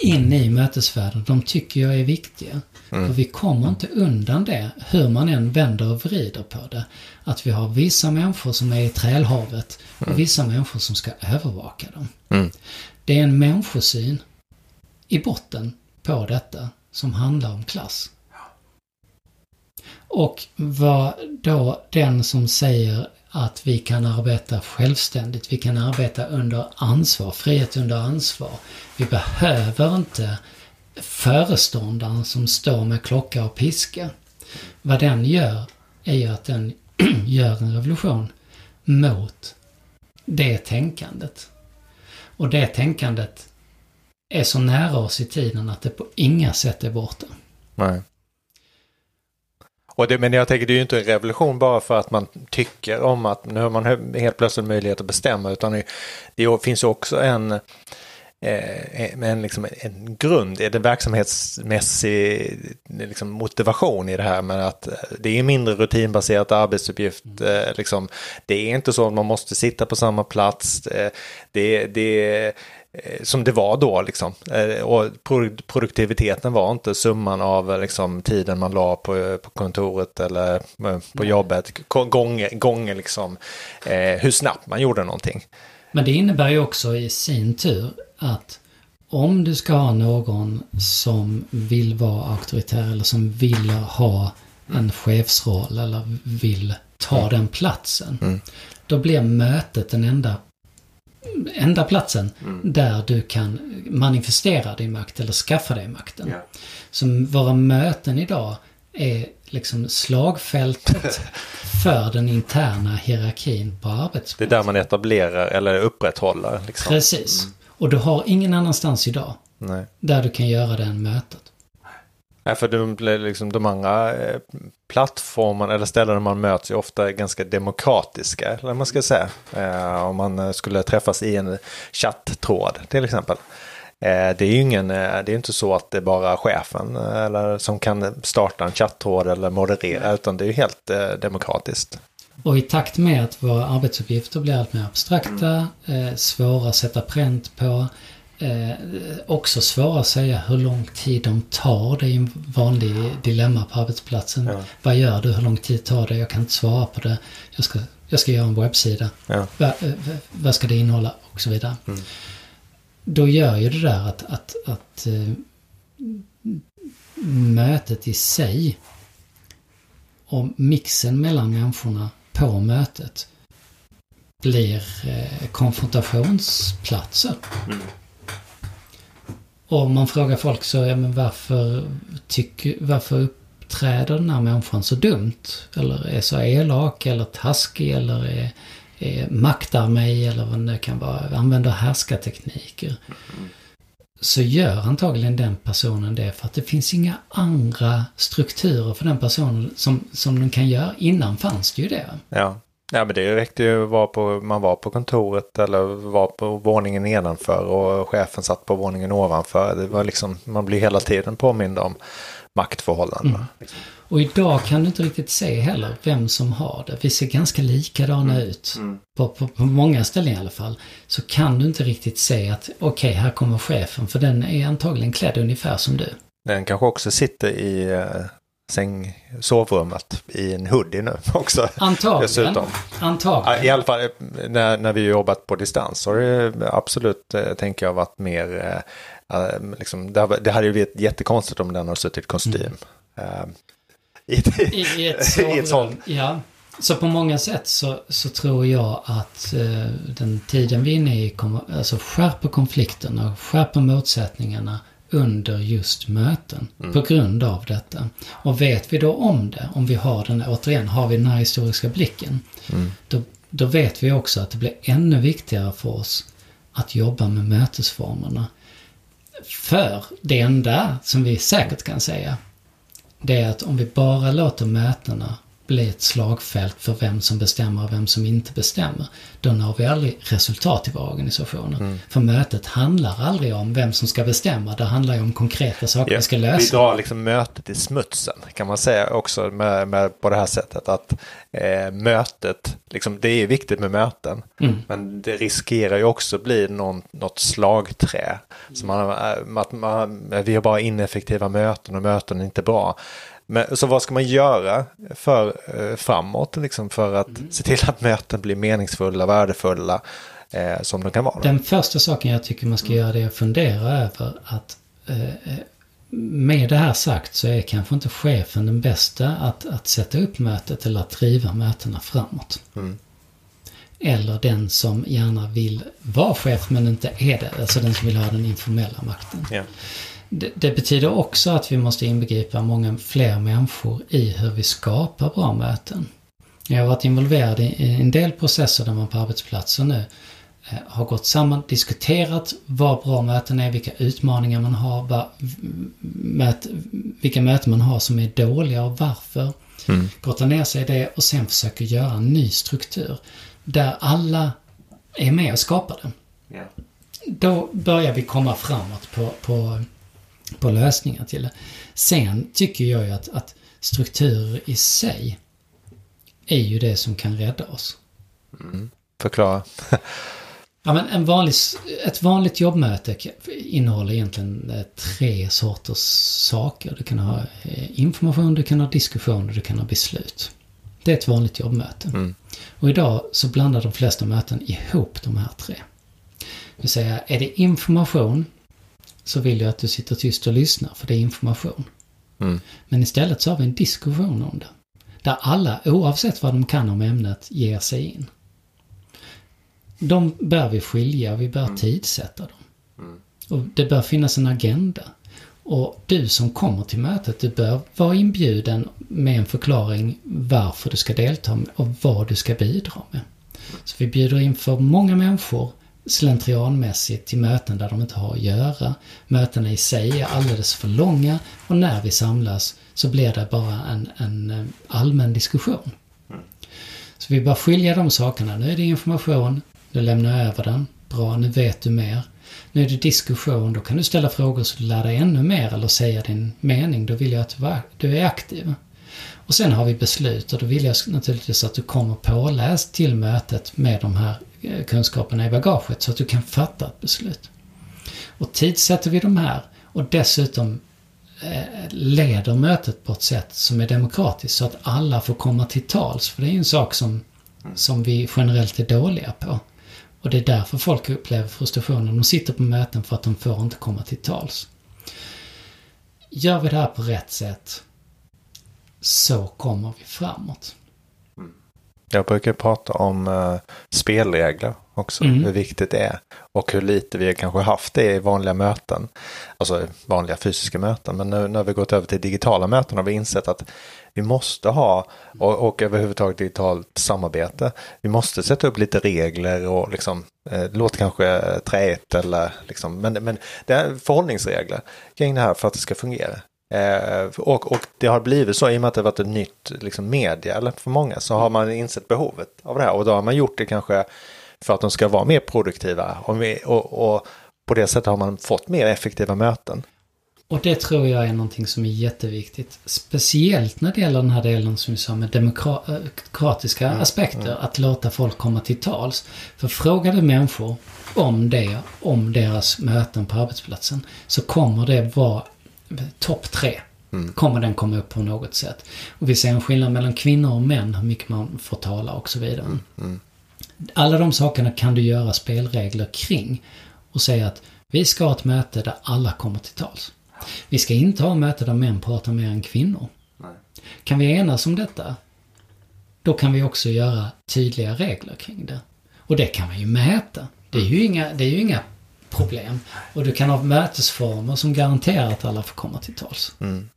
in i mötesvärlden, de tycker jag är viktiga. För vi kommer inte undan det, hur man än vänder och vrider på det. Att vi har vissa människor som är i trälhavet och vissa människor som ska övervaka dem. Mm. Det är en människosyn i botten på detta som handlar om klass. Och vad då den som säger att vi kan arbeta självständigt, vi kan arbeta under ansvar, frihet under ansvar. Vi behöver inte föreståndaren som står med klocka och piska. Vad den gör är ju att den gör en revolution mot det tänkandet. Och det tänkandet är så nära oss i tiden att det på inga sätt är borta. Nej. Och det, men jag tänker det är ju inte en revolution bara för att man tycker om att nu har man helt plötsligt möjlighet att bestämma utan det, det finns också en, eh, en, liksom en grund, en verksamhetsmässig liksom motivation i det här med att det är mindre rutinbaserat arbetsuppgift. Eh, liksom, det är inte så att man måste sitta på samma plats. Eh, det, det eh, som det var då liksom. Eh, Och pro- produktiviteten var inte summan av eh, liksom, tiden man la på, på kontoret eller eh, på jobbet. Gånger, gånger liksom eh, hur snabbt man gjorde någonting. Men det innebär ju också i sin tur att om du ska ha någon som vill vara auktoritär eller som vill ha en chefsroll eller vill ta den platsen. Då blir mötet den enda, enda platsen där du kan manifestera din makt eller skaffa dig makten. Som våra möten idag är liksom slagfältet för den interna hierarkin på Det är arbetsplatsen. där man etablerar eller upprätthåller. Liksom. Precis. Och du har ingen annanstans idag Nej. där du kan göra det mötet. Nej, för de, liksom, de andra eh, plattformarna eller ställen man möts är ofta ganska demokratiska. Eller man ska säga. Eh, om man eh, skulle träffas i en chatttråd till exempel. Eh, det är ju ingen, det är inte så att det är bara chefen eller som kan starta en chatttråd eller moderera utan det är ju helt eh, demokratiskt. Och i takt med att våra arbetsuppgifter blir allt mer abstrakta, eh, svåra att sätta pränt på, eh, också svåra att säga hur lång tid de tar. Det är ju en vanlig dilemma på arbetsplatsen. Ja. Vad gör du? Hur lång tid tar det? Jag kan inte svara på det. Jag ska, jag ska göra en webbsida. Ja. Va, eh, vad ska det innehålla? Och så vidare. Då gör ju det där att, att, att eh, mötet i sig och mixen mellan människorna på mötet blir eh, konfrontationsplatser. Och om man frågar folk så, ja men varför tycker, varför uppträder den här människan så dumt? Eller är så elak eller taskig eller är, är maktar mig eller vad det kan vara, använder härskartekniker. Så gör antagligen den personen det för att det finns inga andra strukturer för den personen som, som den kan göra. Innan fanns det ju det. Ja. Ja men det räckte ju att på, man var på kontoret eller var på våningen nedanför och chefen satt på våningen ovanför. Det var liksom, man blir hela tiden påmind om maktförhållandena. Mm. Och idag kan du inte riktigt se heller vem som har det. Vi ser ganska likadana mm. ut. Mm. På, på, på, många ställen i alla fall. Så kan du inte riktigt se att okej, okay, här kommer chefen. För den är antagligen klädd ungefär som du. Den kanske också sitter i uh, säng, sovrummet i en hoodie nu också. Antagligen. Dessutom. Antagligen. I alla fall när, när vi jobbat på distans så har det absolut, eh, tänker jag, varit mer liksom, det, det hade ju blivit jättekonstigt om den har suttit i kostym. Mm. Uh, i, ett, I, ett sovrum, ett sånt. Ja. Så på många sätt så, så tror jag att uh, den tiden vi är inne i kommer, alltså skärper konflikterna, skärper motsättningarna under just möten mm. på grund av detta. Och vet vi då om det, om vi har den, återigen, har vi den här historiska blicken, mm. då, då vet vi också att det blir ännu viktigare för oss att jobba med mötesformerna. För det enda som vi säkert kan säga, det är att om vi bara låter mötena bli ett slagfält för vem som bestämmer och vem som inte bestämmer, då når vi aldrig resultat i våra organisationer. Mm. För mötet handlar aldrig om vem som ska bestämma, det handlar ju om konkreta saker yeah. vi ska lösa. Vi drar liksom mötet i smutsen, kan man säga också med, med på det här sättet. Att eh, mötet, liksom, det är viktigt med möten, mm. men det riskerar ju också bli någon, något slagträ. Så man, eh, att man, vi har bara ineffektiva möten och möten är inte bra. Men, så vad ska man göra för eh, framåt liksom, för att mm. se till att möten blir meningsfulla, värdefulla eh, som de kan vara? Den första saken jag tycker man ska mm. göra är att fundera över att eh, med det här sagt så är kanske inte chefen den bästa att, att sätta upp mötet eller att driva mötena framåt. Mm. Eller den som gärna vill vara chef men inte är det. Alltså den som vill ha den informella makten. Yeah. Det, det, betyder också att vi måste inbegripa många fler människor i hur vi skapar bra möten. Jag har varit involverad i en del processer där man på arbetsplatser nu eh, har gått samman, diskuterat vad bra möten är, vilka utmaningar man har, vad, möt, vilka möten man har som är dåliga och varför. Mm. Grottar ner sig i det och sen försöker göra en ny struktur. Där alla är med och skapar den. Yeah. Då börjar vi komma framåt på, på på lösningar till det. Sen tycker jag ju att, att strukturer i sig är ju det som kan rädda oss. Mm. Förklara. ja, men en vanlig, ett vanligt jobbmöte innehåller egentligen eh, tre sorters saker. Du kan ha eh, information, du kan ha diskussion och du kan ha beslut. Det är ett vanligt jobbmöte. Mm. Och idag så blandar de flesta möten ihop de här tre. Det vill säga, är det information så vill jag att du sitter tyst och lyssnar, för det är information. Mm. Men istället så har vi en diskussion om det. Där alla, oavsett vad de kan om ämnet, ger sig in. De bör vi skilja vi bör mm. tidsätta dem. Mm. Och det bör finnas en agenda. Och du som kommer till mötet, du bör vara inbjuden med en förklaring varför du ska delta och vad du ska bidra med. Så vi bjuder in för många människor slentrianmässigt till möten där de inte har att göra. Mötena i sig är alldeles för långa och när vi samlas så blir det bara en, en eh, allmän diskussion. Så vi bör skilja de sakerna. Nu är det information, du lämnar över den. Bra, nu vet du mer. Nu är det diskussion, då kan du ställa frågor så du lär dig ännu mer eller säga din mening. Då vill jag att du är aktiv. Och sen har vi beslut och då vill jag naturligtvis att du kommer påläst till mötet med de här Eh, kunskaperna i bagaget så att du kan fatta ett beslut. Och tidsätter vi de här och dessutom eh, leder mötet på ett sätt som är demokratiskt så att alla får komma till tals. För det är ju en sak som, som vi generellt är dåliga på. Och det är därför folk upplever frustrationen. De sitter på möten för att de får inte komma till tals. Gör vi det här på rätt sätt så kommer vi framåt. Jag brukar prata om uh, spelregler också, mm. hur viktigt det är. Och hur lite vi kanske haft det i vanliga möten, alltså vanliga fysiska möten. Men nu när vi gått över till digitala möten har vi insett att vi måste ha, och, och överhuvudtaget digitalt samarbete, vi måste sätta upp lite regler och liksom, eh, låter kanske träigt eller liksom, men, men det är förhållningsregler kring det här för att det ska fungera. Eh, och, och det har blivit så i och med att det har varit ett nytt liksom, media eller för många så har man insett behovet av det här och då har man gjort det kanske för att de ska vara mer produktiva och, och, och på det sättet har man fått mer effektiva möten. Och det tror jag är någonting som är jätteviktigt. Speciellt när det gäller den här delen som vi sa med demokratiska mm, aspekter. Mm. Att låta folk komma till tals. För frågar du människor om det, om deras möten på arbetsplatsen. Så kommer det vara topp tre. Mm. Kommer den komma upp på något sätt. Och vi ser en skillnad mellan kvinnor och män. Hur mycket man får tala och så vidare. Mm. mm. Alla de sakerna kan du göra spelregler kring. Och säga att vi ska ha ett möte där alla kommer till tals. Vi ska inte ha möte där män pratar mer än kvinnor. Nej. Kan vi enas om detta, då kan vi också göra tydliga regler kring det. Och det kan man ju mäta. Det är ju inga, det är ju inga problem. Och du kan ha mötesformer som garanterar att alla får komma till tals. Mm.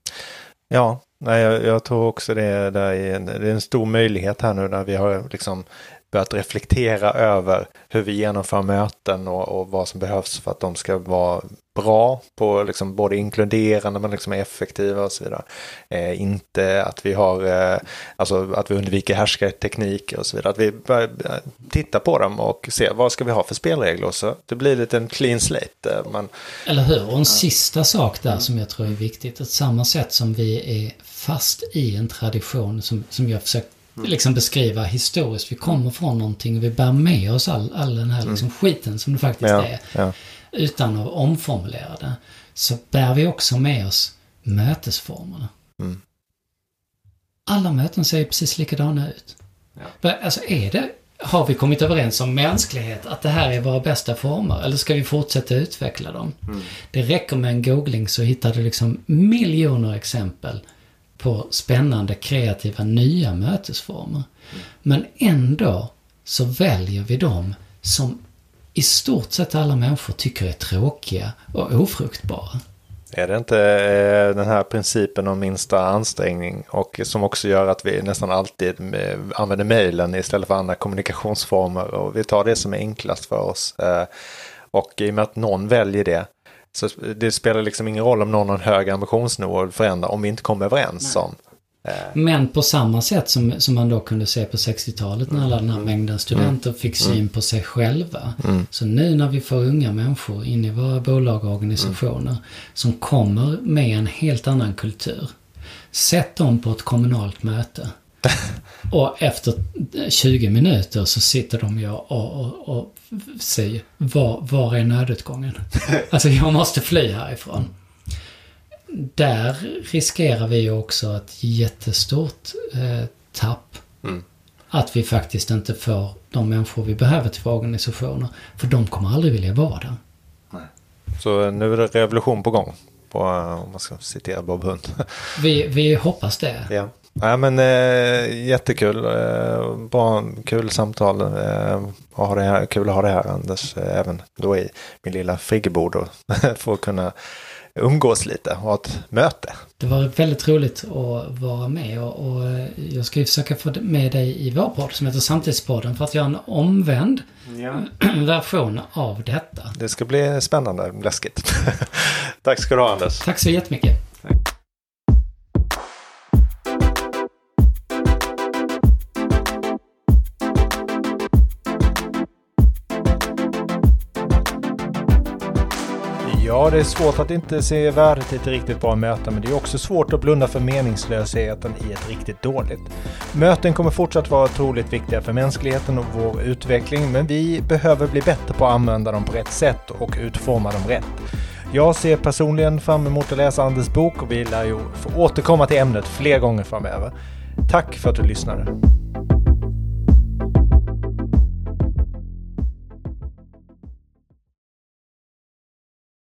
Ja, nej, jag, jag, tror också det är, det är, en, det är en stor möjlighet här nu när vi har liksom börjat reflektera över hur vi genomför möten och, och, vad som behövs för att de ska vara bra på liksom både inkluderande men liksom effektiva och så vidare. Eh, inte att vi har, eh, alltså att vi undviker härskartekniker och så vidare. Att vi börjar titta på dem och se vad ska vi ha för spelregler så det blir lite en clean slate. Eh, man, Eller hur? Och en sista sak där som jag tror är viktigt. Att samma sätt som vi är fast i en tradition som, som jag försökt Mm. liksom beskriva historiskt. Vi kommer från någonting och vi bär med oss all, all den här liksom mm. skiten som det faktiskt ja, är. Ja. Utan att omformulera det. Så bär vi också med oss mötesformerna. Mm. Alla möten ser precis likadana ut. Ja. Alltså är det, har vi kommit överens om mänsklighet att det här är våra bästa former? Eller ska vi fortsätta utveckla dem? Mm. Det räcker med en googling så hittar du liksom miljoner exempel på spännande, kreativa, nya mötesformer. Men ändå så väljer vi dem som i stort sett alla människor tycker är tråkiga och ofruktbara. Är det inte eh, den här principen om minsta ansträngning och som också gör att vi nästan alltid eh, använder mejlen istället för andra kommunikationsformer och vi tar det som är enklast för oss. Eh, och i och med att någon väljer det så det spelar liksom ingen roll om någon har en hög ambitionsnivå att förändra om vi inte kommer överens Nej. om. Eh. Men på samma sätt som, som man då kunde se på 60-talet när alla den här mm. mängden studenter mm. fick syn mm. på sig själva. Mm. Så nu när vi får unga människor in i våra bolag och organisationer mm. som kommer med en helt annan kultur. Sätt dem på ett kommunalt möte. och efter 20 minuter så sitter de ju och, och, och säger var, var är nödutgången? alltså jag måste fly härifrån. Där riskerar vi ju också ett jättestort eh, tapp. Mm. Att vi faktiskt inte får de människor vi behöver till våra organisationer. För de kommer aldrig vilja vara där. Nej. Så nu är det revolution på gång. På, eh, om man ska citera Bob Hund. vi, vi hoppas det. Ja. Ja, men eh, jättekul. Eh, bra, kul samtal. Eh, ha det här, kul att ha det här Anders. Eh, även då i min lilla friggebod. För att kunna umgås lite och ha ett möte. Det var väldigt roligt att vara med och, och eh, jag ska ju försöka få med dig i vår podd som heter Samtidspodden för att göra en omvänd ja. version av detta. Det ska bli spännande, läskigt. Tack ska du ha Anders. Tack så jättemycket. Tack. Ja, det är svårt att inte se värdet i ett riktigt bra möte, men det är också svårt att blunda för meningslösheten i ett riktigt dåligt. Möten kommer fortsatt vara otroligt viktiga för mänskligheten och vår utveckling, men vi behöver bli bättre på att använda dem på rätt sätt och utforma dem rätt. Jag ser personligen fram emot att läsa Anders bok och vi lär ju få återkomma till ämnet fler gånger framöver. Tack för att du lyssnade!